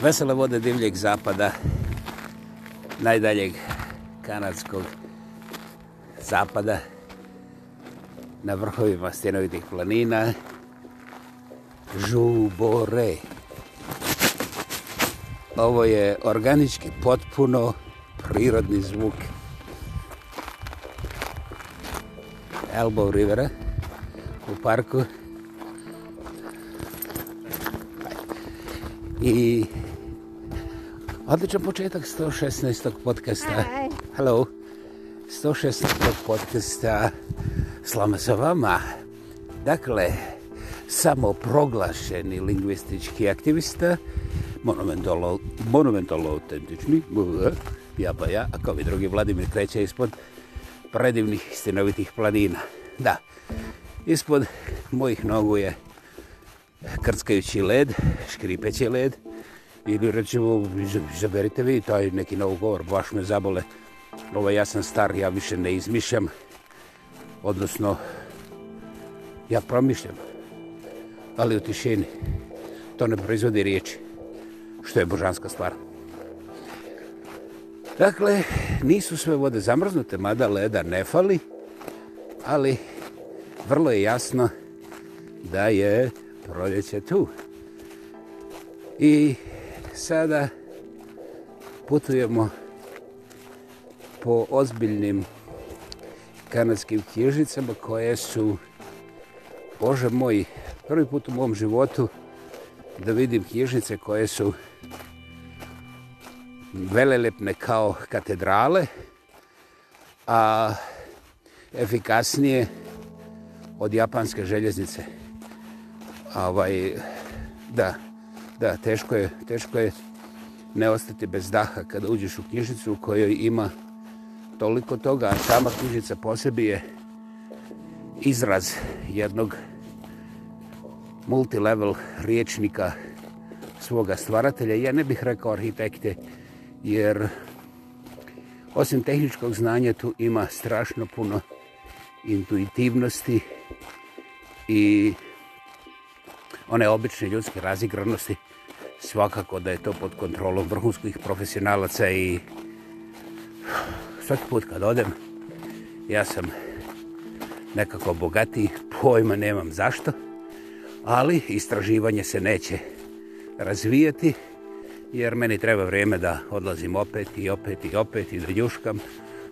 Vesele vode divljeg zapada, najdaljeg kanadskog zapada, na vrhovima stjenovitih planina, žubore. Ovo je organički potpuno prirodni zvuk Elbow Rivera u parku. I Odličan početak 116. podcasta. Hi. Hello. 116. podcasta. Slama sa vama. Dakle, samo proglašeni lingvistički aktivista, monumentalo, monumentalo autentični, ja pa ja, a kao i drugi Vladimir kreće ispod predivnih stinovitih planina. Da, ispod mojih nogu je krckajući led, škripeći led, ili recimo izaberite vi taj neki novi govor, baš me zabole. Ovaj, ja sam star, ja više ne izmišljam, odnosno ja promišljam, ali u tišini to ne proizvodi riječi, što je božanska stvar. Dakle, nisu sve vode zamrznute, mada leda ne fali, ali vrlo je jasno da je proljeće tu. I sada putujemo po ozbiljnim kanadskim knjižnicama koje su, Bože moj, prvi put u mom životu da vidim knjižnice koje su velelepne kao katedrale, a efikasnije od japanske željeznice. Ovaj, da, da da, teško je, teško je ne ostati bez daha kada uđeš u knjižnicu u kojoj ima toliko toga, a sama knjižnica po sebi je izraz jednog multilevel riječnika svoga stvaratelja. Ja ne bih rekao arhitekte, jer osim tehničkog znanja tu ima strašno puno intuitivnosti i one obične ljudske razigranosti svakako da je to pod kontrolom vrhunskih profesionalaca i svaki put kad odem, ja sam nekako bogatiji, pojma nemam zašto, ali istraživanje se neće razvijati, jer meni treba vrijeme da odlazim opet i opet i opet i da njuškam.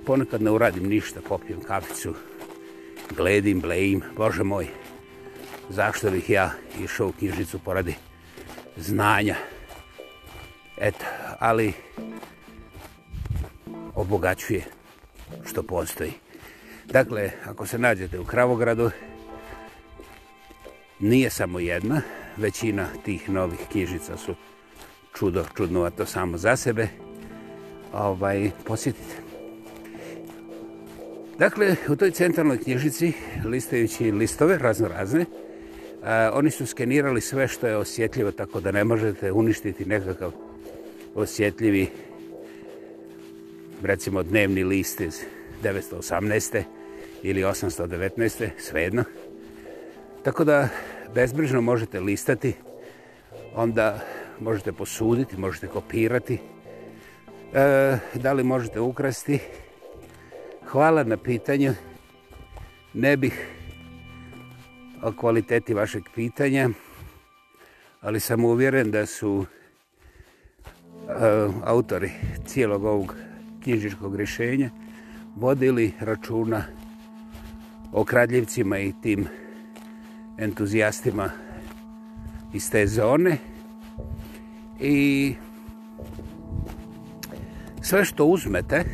Ponekad ne uradim ništa, popijem kaficu, gledim, blejim, bože moj, zašto bih ja išao u knjižnicu poradi znanja. Eto, ali obogaćuje što postoji. Dakle, ako se nađete u Kravogradu, nije samo jedna, većina tih novih knjižica su čudo, čudno, a to samo za sebe, ovaj, posjetite. Dakle, u toj centralnoj knjižici, listajući listove, razno razne, razne E, oni su skenirali sve što je osjetljivo, tako da ne možete uništiti nekakav osjetljivi, recimo dnevni list iz 918. ili 819. svejedno. Tako da bezbrižno možete listati, onda možete posuditi, možete kopirati. E, da li možete ukrasti? Hvala na pitanju. Ne bih o kvaliteti vašeg pitanja, ali sam uvjeren da su e, autori cijelog ovog knjižničkog rješenja vodili računa o kradljivcima i tim entuzijastima iz te zone i sve što uzmete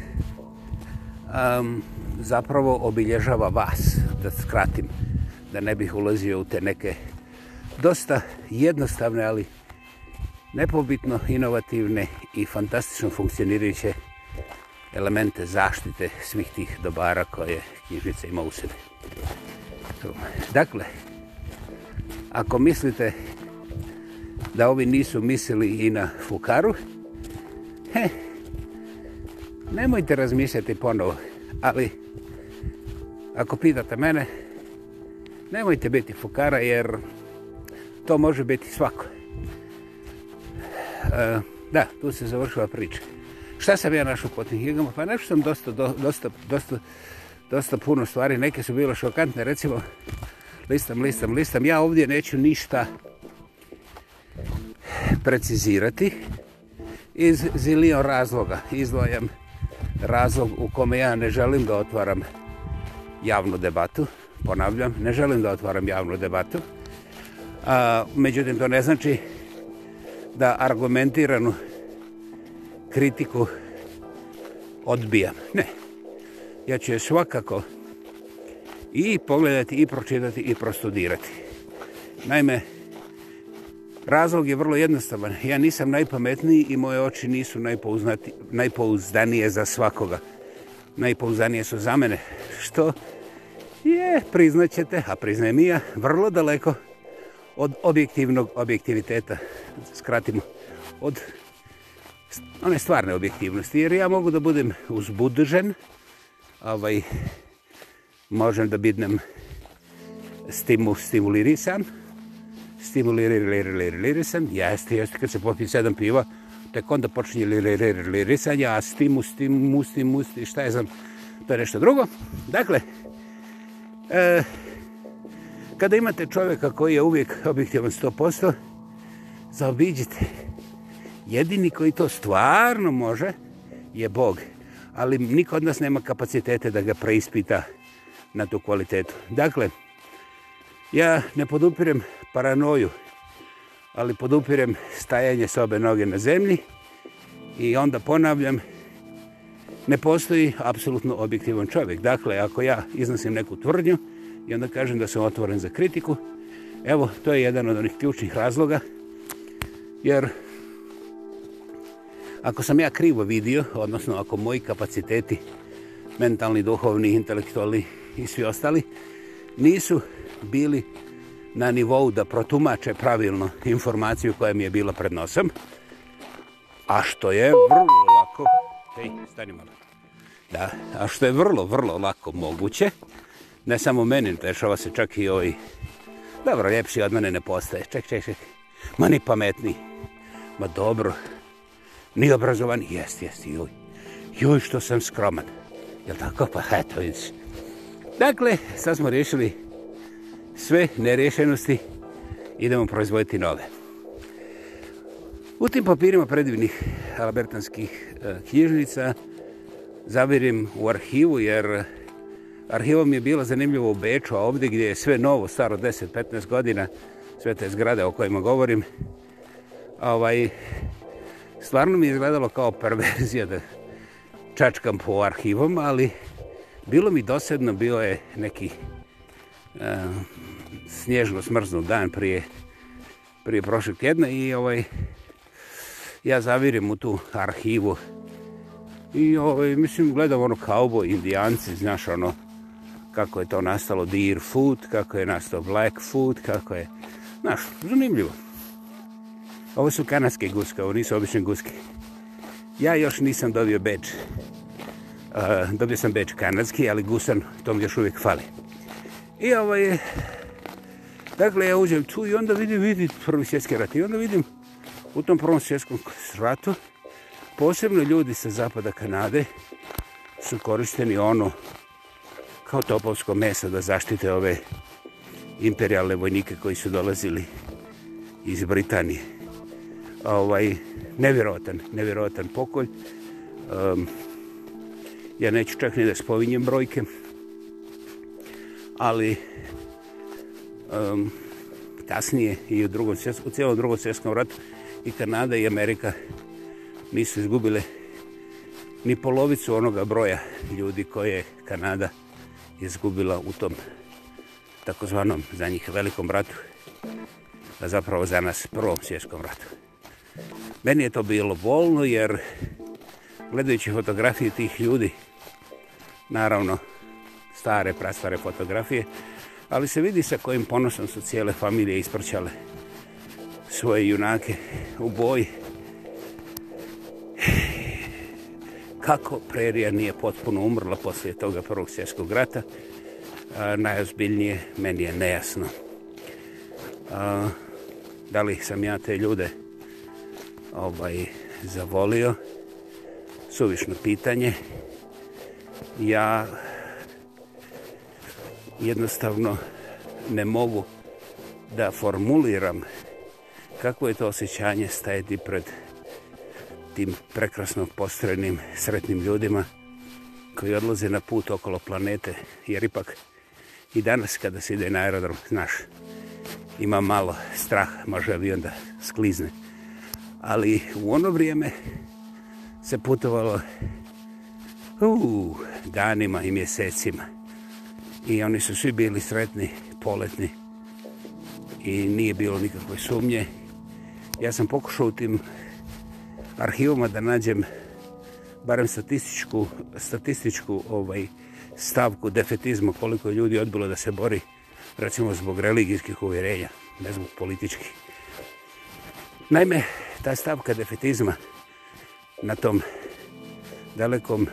um, zapravo obilježava vas, da skratim da ne bih ulazio u te neke dosta jednostavne, ali nepobitno inovativne i fantastično funkcionirajuće elemente zaštite svih tih dobara koje knjižnica ima u sebi. Dakle, ako mislite da ovi nisu mislili i na Fukaru, he, nemojte razmišljati ponovo, ali ako pitate mene, Nemojte biti fukara jer to može biti svako. E, da, tu se završila priča. Šta sam ja našao po tim knjigama? Pa našao sam dosta, do, dosta, dosta, dosta puno stvari. Neke su bile šokantne. Recimo, listam, listam, listam. Ja ovdje neću ništa precizirati iz zilion razloga. Izdvojam razlog u kome ja ne želim da otvaram javnu debatu ponavljam, ne želim da otvaram javnu debatu. A, međutim, to ne znači da argumentiranu kritiku odbijam. Ne. Ja ću je svakako i pogledati, i pročitati, i prostudirati. Naime, razlog je vrlo jednostavan. Ja nisam najpametniji i moje oči nisu najpouzdanije za svakoga. Najpouzdanije su za mene. Što? Što? je, priznaćete, a priznajem i ja, vrlo daleko od objektivnog objektiviteta, skratimo, od one stvarne objektivnosti, jer ja mogu da budem uzbudržen, ovaj, možem da bidnem stimu, stimulirisan, stimuliriririririsan, jeste, jeste, kad se popim sedam piva, tek onda počinje liririririsanje, a stimu, stimu, stimu, stimu, šta je znam, to je nešto drugo. Dakle, E, kada imate čovjeka koji je uvijek objektivno 100%, zaobiđite. Jedini koji to stvarno može je Bog. Ali niko od nas nema kapacitete da ga preispita na tu kvalitetu. Dakle, ja ne podupirem paranoju, ali podupirem stajanje sobe noge na zemlji i onda ponavljam ne postoji apsolutno objektivan čovjek. Dakle, ako ja iznosim neku tvrdnju i onda kažem da sam otvoren za kritiku, evo, to je jedan od onih ključnih razloga, jer ako sam ja krivo vidio, odnosno ako moji kapaciteti, mentalni, duhovni, intelektualni i svi ostali, nisu bili na nivou da protumače pravilno informaciju koja mi je bila pred nosom, a što je vrlo Hej, stani malo. Da, a što je vrlo, vrlo lako moguće, ne samo meni, dešava se čak i ovi... Dobro, ljepši od mene ne postaje. Ček, ček, ček. Ma ni pametni. Ma dobro. Ni obrazovan. Jest, jest, joj. Joj, što sam skroman. Jel tako? Pa eto, vidiš. Dakle, sad smo riješili sve nerješenosti. Idemo proizvojiti nove. U tim papirima predivnih albertanskih e, knjižnica zavirim u arhivu jer arhivom je bilo zanimljivo u Beču, a ovdje gdje je sve novo, staro 10-15 godina, sve te zgrade o kojima govorim, ovaj, stvarno mi je izgledalo kao perverzija da čačkam po arhivom, ali bilo mi dosadno, bilo je neki uh, snježno smrznu dan prije, prije prošlog tjedna i ovaj, ja zavirim u tu arhivu i ovaj, mislim gledam ono cowboy indijanci znaš ono kako je to nastalo deer food kako je nastao black food kako je znaš zanimljivo ovo su kanadske guske ovo nisu obične guske ja još nisam dobio beč uh, e, dobio sam beč kanadski ali gusan tom još uvijek fali i ovo ovaj, je dakle ja uđem tu i onda vidim, vidim prvi svjetski rat i onda vidim u tom prvom svjetskom ratu, posebno ljudi sa zapada Kanade su korišteni ono kao topovsko meso da zaštite ove imperialne vojnike koji su dolazili iz Britanije. Ovaj, nevjerovatan, nevjerovatan pokolj. Um, ja neću čak ni da spovinjem brojke, ali um, kasnije i u, drugom svjetskom, u cijelom drugom svjetskom ratu i Kanada i Amerika nisu izgubile ni polovicu onoga broja ljudi koje je Kanada izgubila u tom takozvanom za njih velikom ratu, a zapravo za nas prvom svjetskom ratu. Meni je to bilo bolno jer gledajući fotografije tih ljudi, naravno stare, prastare fotografije, ali se vidi sa kojim ponosom su cijele familije isprćale svoje junake u boji. Kako prerija nije potpuno umrla poslije toga prvog svjetskog rata, a, najozbiljnije meni je nejasno. A, da li sam ja te ljude ovaj, zavolio? Suvišno pitanje. Ja jednostavno ne mogu da formuliram kako je to osjećanje stajati pred tim prekrasno postrojenim sretnim ljudima koji odlaze na put okolo planete, jer ipak i danas kada se ide na aerodrom, znaš, ima malo strah, može avion da sklizne. Ali u ono vrijeme se putovalo uh, danima i mjesecima. I oni su svi bili sretni, poletni i nije bilo nikakve sumnje Ja sam pokušao u tim arhivama da nađem barem statističku, statističku ovaj stavku defetizma koliko je ljudi odbilo da se bori recimo zbog religijskih uvjerenja, ne zbog političkih. Naime, ta stavka defetizma na tom dalekom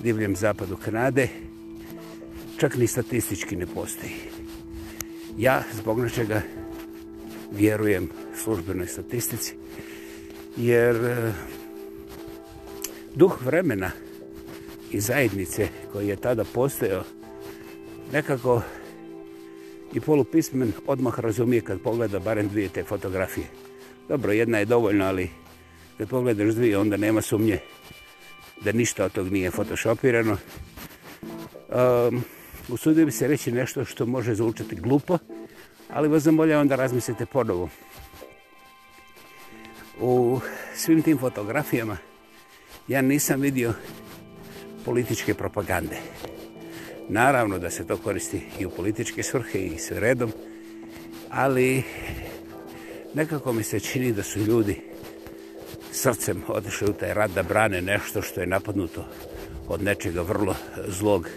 divljem zapadu Kanade čak ni statistički ne postoji. Ja, zbog načega, vjerujem službenoj statistici, jer e, duh vremena i zajednice koji je tada postojao nekako i polupismen odmah razumije kad pogleda barem dvije te fotografije. Dobro, jedna je dovoljna, ali kad pogledaš dvije, onda nema sumnje da ništa od tog nije fotoshopirano. Um, usudio bi se reći nešto što može zvučati glupo, ali vas zamoljavam da razmislite ponovo. U svim tim fotografijama ja nisam vidio političke propagande. Naravno da se to koristi i u političke svrhe i sve redom, ali nekako mi se čini da su ljudi srcem otišli u taj rad da brane nešto što je napadnuto od nečega vrlo zlog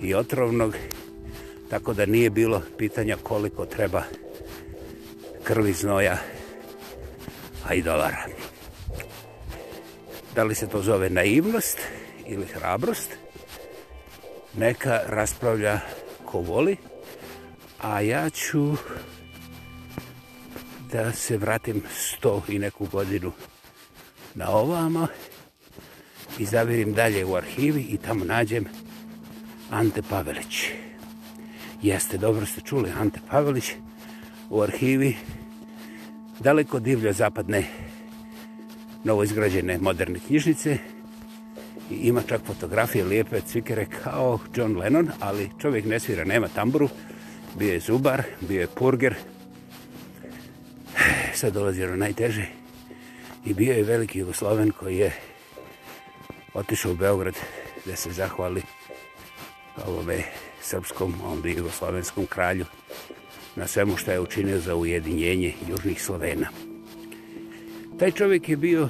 i otrovnog. Tako da nije bilo pitanja koliko treba krvi znoja, a i dolara. Da li se to zove naivnost ili hrabrost? Neka raspravlja ko voli, a ja ću da se vratim sto i neku godinu na ovama i zavirim dalje u arhivi i tamo nađem Ante Pavelići. Jeste, dobro ste čuli, Ante Pavelić u arhivi daleko divlja zapadne novoizgrađene moderne knjižnice i ima čak fotografije lijepe cvikere kao John Lennon, ali čovjek ne svira, nema tamburu, bio je zubar, bio je purger, sad dolazi ono najteže i bio je veliki Jugosloven koji je otišao u Beograd da se zahvali ovome srpskom, onda jugoslovenskom kralju na svemu što je učinio za ujedinjenje južnih Slovena. Taj čovjek je bio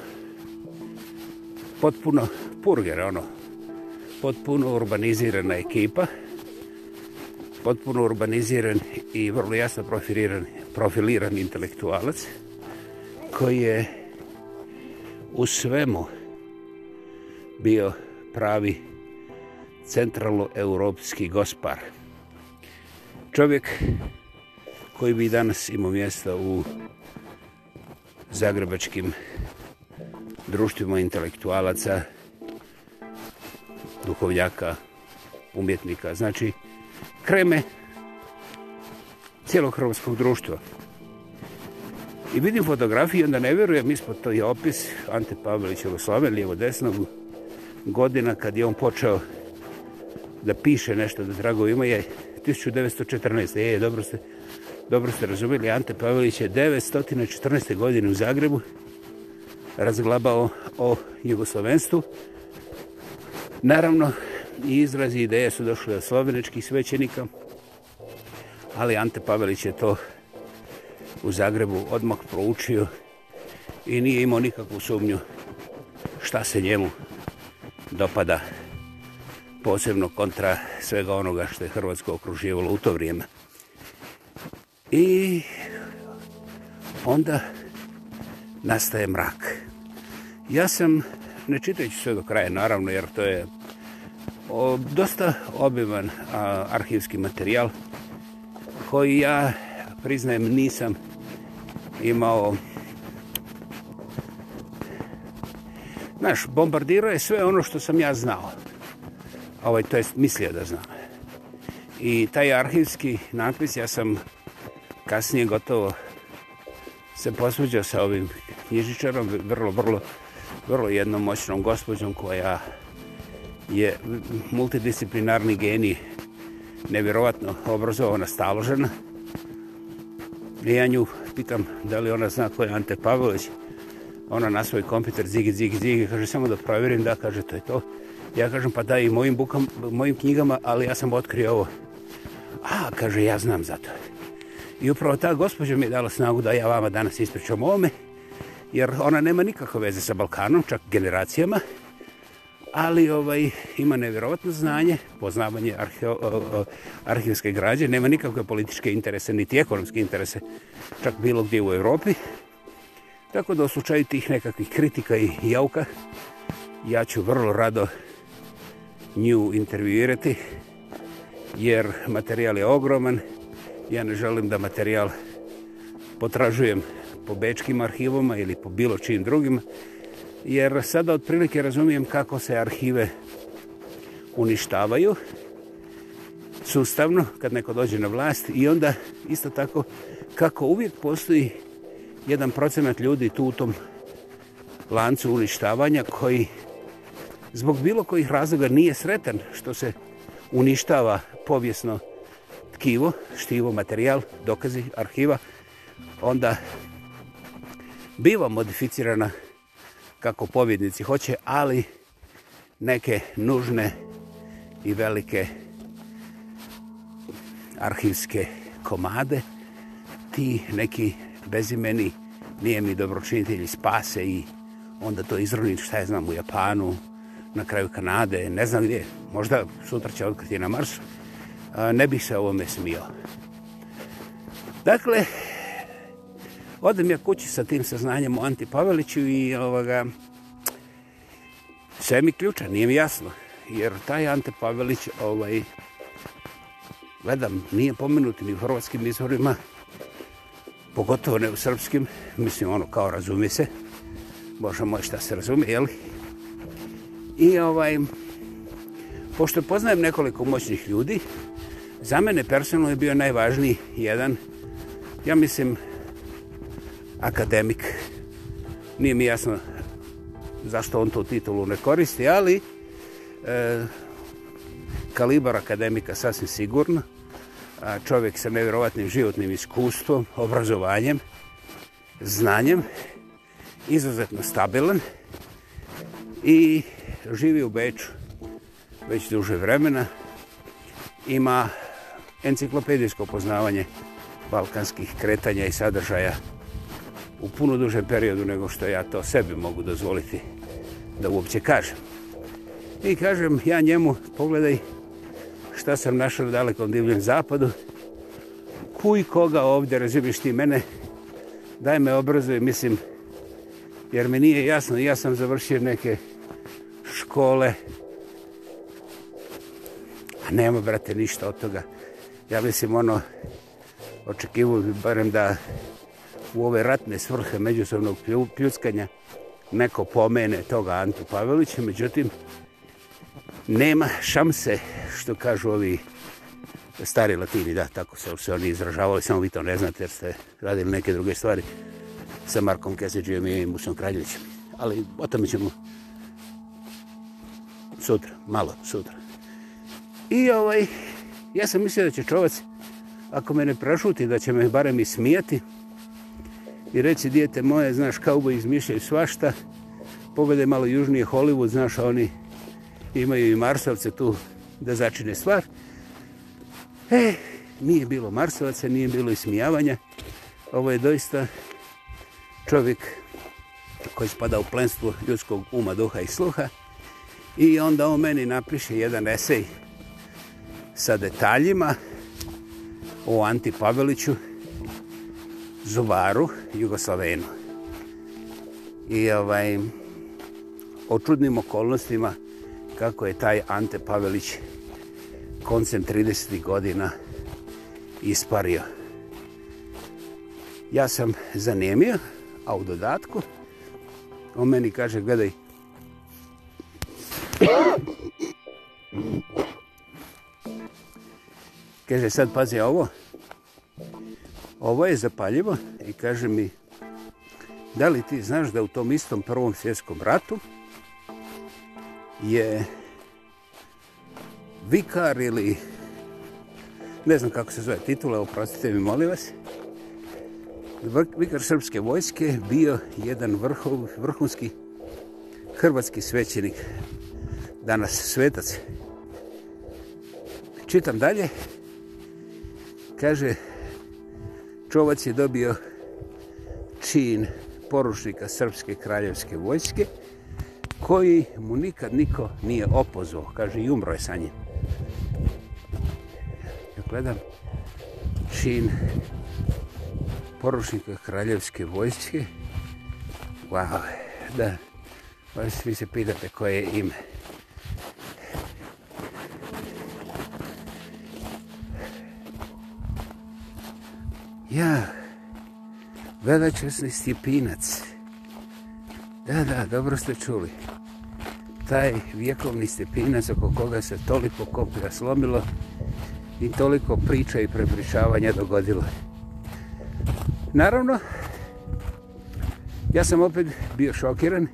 potpuno purger, ono, potpuno urbanizirana ekipa, potpuno urbaniziran i vrlo jasno profiliran, profiliran intelektualac koji je u svemu bio pravi centraloeuropski gospar. Čovjek koji bi danas imao mjesta u zagrebačkim društvima intelektualaca, duhovljaka, umjetnika, znači kreme cijelohromskog društva. I vidim fotografiju, onda ne vjerujem, ispod to je opis Ante Pavelić Jugoslave, lijevo desno, godina kad je on počeo da piše nešto da drago ima je 1914. Je, dobro ste, dobro ste razumeli, Ante Pavelić je 914. godine u Zagrebu razglabao o jugoslovenstvu. Naravno, i izrazi ideje su došle od slovenečkih svećenika, ali Ante Pavelić je to u Zagrebu odmah proučio i nije imao nikakvu sumnju šta se njemu dopada posebno kontra svega onoga što je Hrvatsko okruživalo u to vrijeme. I onda nastaje mrak. Ja sam, ne čitajući sve do kraja, naravno, jer to je o, dosta obivan a, arhivski materijal, koji ja, priznajem, nisam imao... Znaš, bombardirao je sve ono što sam ja znao ovaj, to je mislio da zna. I taj arhivski natpis, ja sam kasnije gotovo se posuđao sa ovim knjižičarom, vrlo, vrlo, vrlo jednom moćnom gospođom koja je multidisciplinarni geni, nevjerovatno obrazovana, staložena. I ja nju pitam da li ona zna ko je Ante Pavlović. Ona na svoj kompjuter zigi, zigi, zigi, kaže samo da provjerim, da, kaže to je to. Ja kažem, pa da, i mojim, bukam, mojim knjigama, ali ja sam otkrio ovo. A, kaže, ja znam za to. I upravo ta gospođa mi je dala snagu da ja vama danas ispričam o ome, jer ona nema nikakve veze sa Balkanom, čak generacijama, ali ovaj ima nevjerovatno znanje, poznavanje arheo, o, o, arhivske građe, nema nikakve političke interese, niti ekonomske interese, čak bilo gdje u Europi. Tako da u slučaju tih nekakvih kritika i jauka, ja ću vrlo rado nju intervjuirati, jer materijal je ogroman. Ja ne želim da materijal potražujem po bečkim arhivoma ili po bilo čim drugim, jer sada otprilike razumijem kako se arhive uništavaju sustavno kad neko dođe na vlast i onda isto tako kako uvijek postoji jedan procenat ljudi tu u tom lancu uništavanja koji zbog bilo kojih razloga nije sretan što se uništava povijesno tkivo, štivo, materijal, dokazi, arhiva, onda biva modificirana kako pobjednici hoće, ali neke nužne i velike arhivske komade, ti neki bezimeni nije mi dobročinitelji spase i onda to izroniti šta je znam u Japanu, na kraju Kanade, ne znam gdje, možda sutra će otkriti na Marsu, ne bih se ovome smio. Dakle, odem ja kući sa tim saznanjem o Anti Paveliću i ovoga, sve mi ključa, nije mi jasno, jer taj Ante Pavelić, ovaj, gledam, nije pomenut ni u hrvatskim izvorima, pogotovo ne u srpskim, mislim ono kao razumije se, Bože moj šta se razumije, jel'i? I ovaj, pošto poznajem nekoliko moćnih ljudi, za mene personalno je bio najvažniji jedan, ja mislim, akademik. Nije mi jasno zašto on to titulu ne koristi, ali e, kalibar akademika sasvim sigurno. A čovjek sa nevjerovatnim životnim iskustvom, obrazovanjem, znanjem, izuzetno stabilan i živi u Beču već duže vremena, ima enciklopedijsko poznavanje balkanskih kretanja i sadržaja u puno dužem periodu nego što ja to sebi mogu dozvoliti da uopće kažem. I kažem ja njemu, pogledaj šta sam našao u dalekom divljem zapadu, kuj koga ovdje razumiješ ti mene, daj me obrazuj, mislim, jer mi nije jasno, ja sam završio neke škole. A nema, brate, ništa od toga. Ja mislim, ono, očekivo bi barem da u ove ratne svrhe međusobnog pljuckanja neko pomene toga Antu Pavelića, međutim, nema šanse, što kažu ovi stari latini, da, tako se, se oni izražavali, samo vi to ne znate jer ste radili neke druge stvari sa Markom Keseđijom i Musom Kraljevićem. Ali o tome ćemo sutra, malo sutra. I ovaj, ja sam mislio da će čovac, ako me ne prašuti, da će me barem i smijeti i reći, dijete moje, znaš, kaubo izmišljaju svašta, pogledaj malo južnije Hollywood, znaš, oni imaju i Marsovce tu da začine stvar. E, nije bilo Marsovaca, nije bilo i smijavanja. Ovo je doista čovjek koji spada u plenstvo ljudskog uma, duha i sluha. I onda on meni napiše jedan esej sa detaljima o Anti Paveliću, Zuvaru, Jugoslavenu. I ovaj, o čudnim okolnostima kako je taj Ante Pavelić koncem 30. godina ispario. Ja sam zanijemio, a u dodatku on meni kaže, gledaj, Kaže, sad pazi ovo. Ovo je zapaljivo i kaže mi, da li ti znaš da u tom istom prvom svjetskom ratu je vikar ili ne znam kako se zove titula, oprostite mi, molim vas, vikar srpske vojske bio jedan vrhov, vrhunski hrvatski svećenik, danas svetac. Čitam dalje. Kaže, čovac je dobio čin poručnika Srpske kraljevske vojske, koji mu nikad niko nije opozvao. Kaže, i umro je sa njim. Ja gledam čin poručnika kraljevske vojske. Wow, da, vas svi se pitate koje je ime. Ja, veličasni stjepinac. Da, da, dobro ste čuli. Taj vjekovni stjepinac oko koga se toliko koplja slomilo i toliko priča i prepričavanja dogodilo. Naravno, ja sam opet bio šokiran,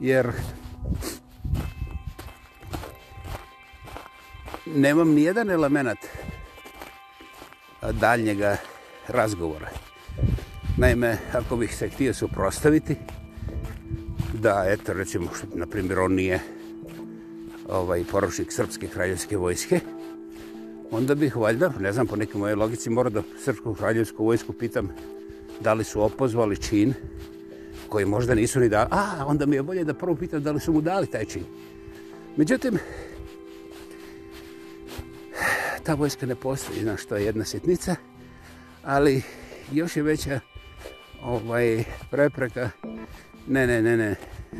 jer nemam nijedan element daljnjega stjepinaca razgovora. Naime, ako bih se htio suprostaviti, da, eto, recimo, što, na primjer, on nije ovaj, porušnik Srpske kraljevske vojske, onda bih valjda, ne znam, po nekim moje logici, mora da Srpsku kraljevsku vojsku pitam da li su opozvali čin koji možda nisu ni dali. A, onda mi je bolje da prvo pitam da li su mu dali taj čin. Međutim, ta vojska ne postoji, znaš, to je jedna sitnica. Znaš, ali još je veća ovaj, prepreka, ne, ne, ne, ne,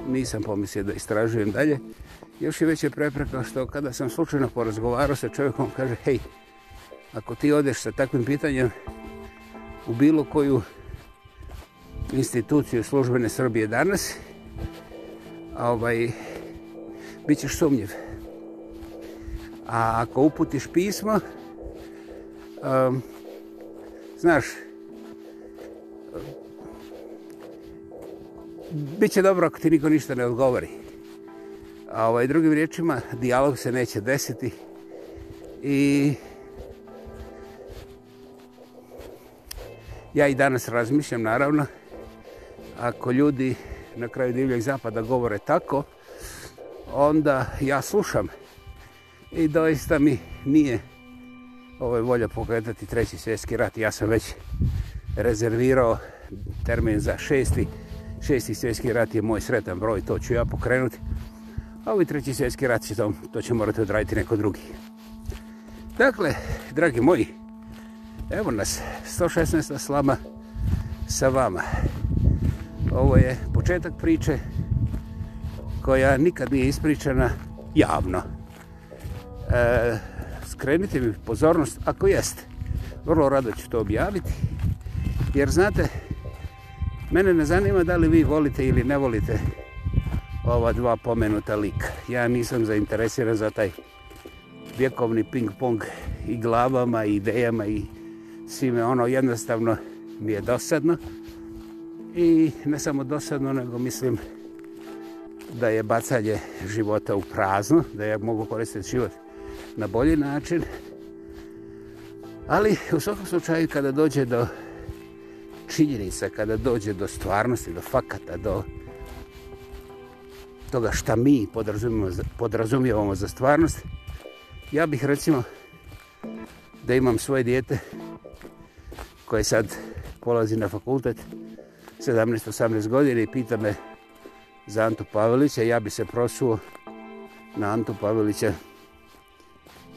nisam pomislio da istražujem dalje, još je veća prepreka što kada sam slučajno porazgovarao sa čovjekom, kaže, hej, ako ti odeš sa takvim pitanjem u bilo koju instituciju službene Srbije danas, ovaj, bit ćeš sumnjiv. A ako uputiš pismo, um, znaš, bit će dobro ako ti niko ništa ne odgovori. A ovaj, drugim riječima, dijalog se neće desiti i ja i danas razmišljam, naravno, ako ljudi na kraju divljeg zapada govore tako, onda ja slušam i doista mi nije ovaj volja pogledati treći svjetski rat. Ja sam već rezervirao termin za šesti. Šesti svjetski rat je moj sretan broj, to ću ja pokrenuti. A ovaj treći svjetski rat će to, to će morati odraditi neko drugi. Dakle, dragi moji, evo nas, 116. slama sa vama. Ovo je početak priče koja nikad nije ispričana javno. E, skrenite mi pozornost ako jeste. Vrlo rado ću to objaviti. Jer znate, mene ne zanima da li vi volite ili ne volite ova dva pomenuta lika. Ja nisam zainteresiran za taj vjekovni ping-pong i glavama, i idejama i svime. Ono jednostavno mi je dosadno. I ne samo dosadno, nego mislim da je bacanje života u prazno, da ja mogu koristiti život na bolji način. Ali u svakom slučaju kada dođe do činjenica, kada dođe do stvarnosti, do fakata, do toga šta mi podrazumijevamo za, podrazumijevamo za stvarnost, ja bih recimo da imam svoje dijete koje sad polazi na fakultet 17-18 godine i pita me za Antu Pavelića, ja bi se prosuo na Antu Pavelića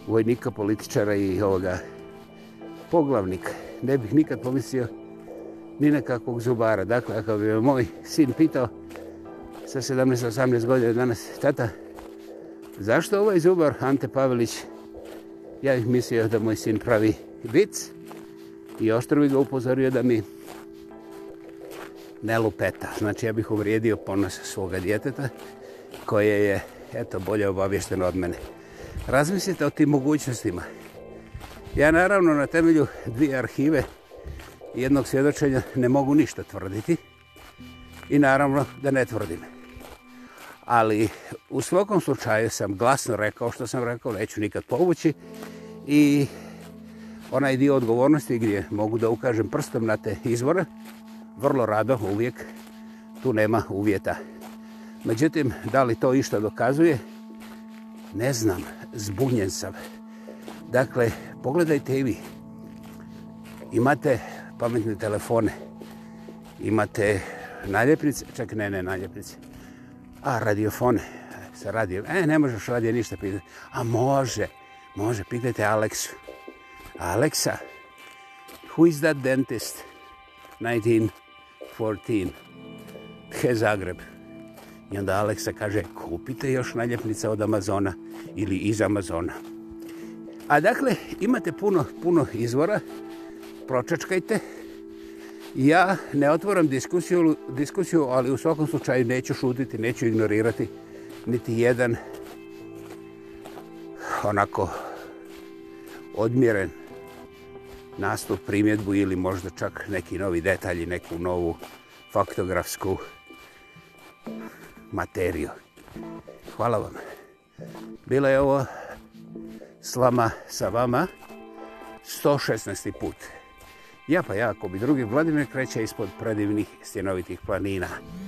vojnika, političara i ovoga poglavnika. Ne bih nikad pomislio ni na kakvog zubara. Dakle, ako bi me moj sin pitao sa 17-18 godina danas, tata, zašto ovaj zubar Ante Pavelić? Ja bih mislio da moj sin pravi vic i oštro bi ga upozorio da mi ne lupeta. Znači, ja bih uvrijedio ponos svoga djeteta koje je, eto, bolje obavješteno od mene razmislite o tim mogućnostima. Ja naravno na temelju dvije arhive jednog svjedočenja ne mogu ništa tvrditi i naravno da ne tvrdim. Ali u svakom slučaju sam glasno rekao što sam rekao, neću nikad povući i onaj dio odgovornosti gdje mogu da ukažem prstom na te izvore, vrlo rado, uvijek, tu nema uvjeta. Međutim, da li to išta dokazuje, ne znam zbunjen sam. Dakle, pogledajte i vi. Imate pametne telefone. Imate naljepnice. Čak, ne, ne, naljepnice. A, radiofone. Sa radijem. E, ne možeš radije ništa pitati. A, može. Može, pitajte Aleksu. Aleksa, who is that dentist? 1914. Tke Zagreb. 1914. I onda Aleksa kaže, kupite još naljepnice od Amazona ili iz Amazona. A dakle, imate puno, puno izvora, pročečkajte. Ja ne otvoram diskusiju, diskusiju, ali u svakom slučaju neću šutiti, neću ignorirati niti jedan onako odmjeren nastup, primjedbu ili možda čak neki novi detalji, neku novu faktografsku uh, materiju. Hvala vam. Bila je ovo slama sa vama 116. put. Ja pa ja, ako bi drugi Vladimir kreće ispod predivnih stjenovitih planina. Hvala.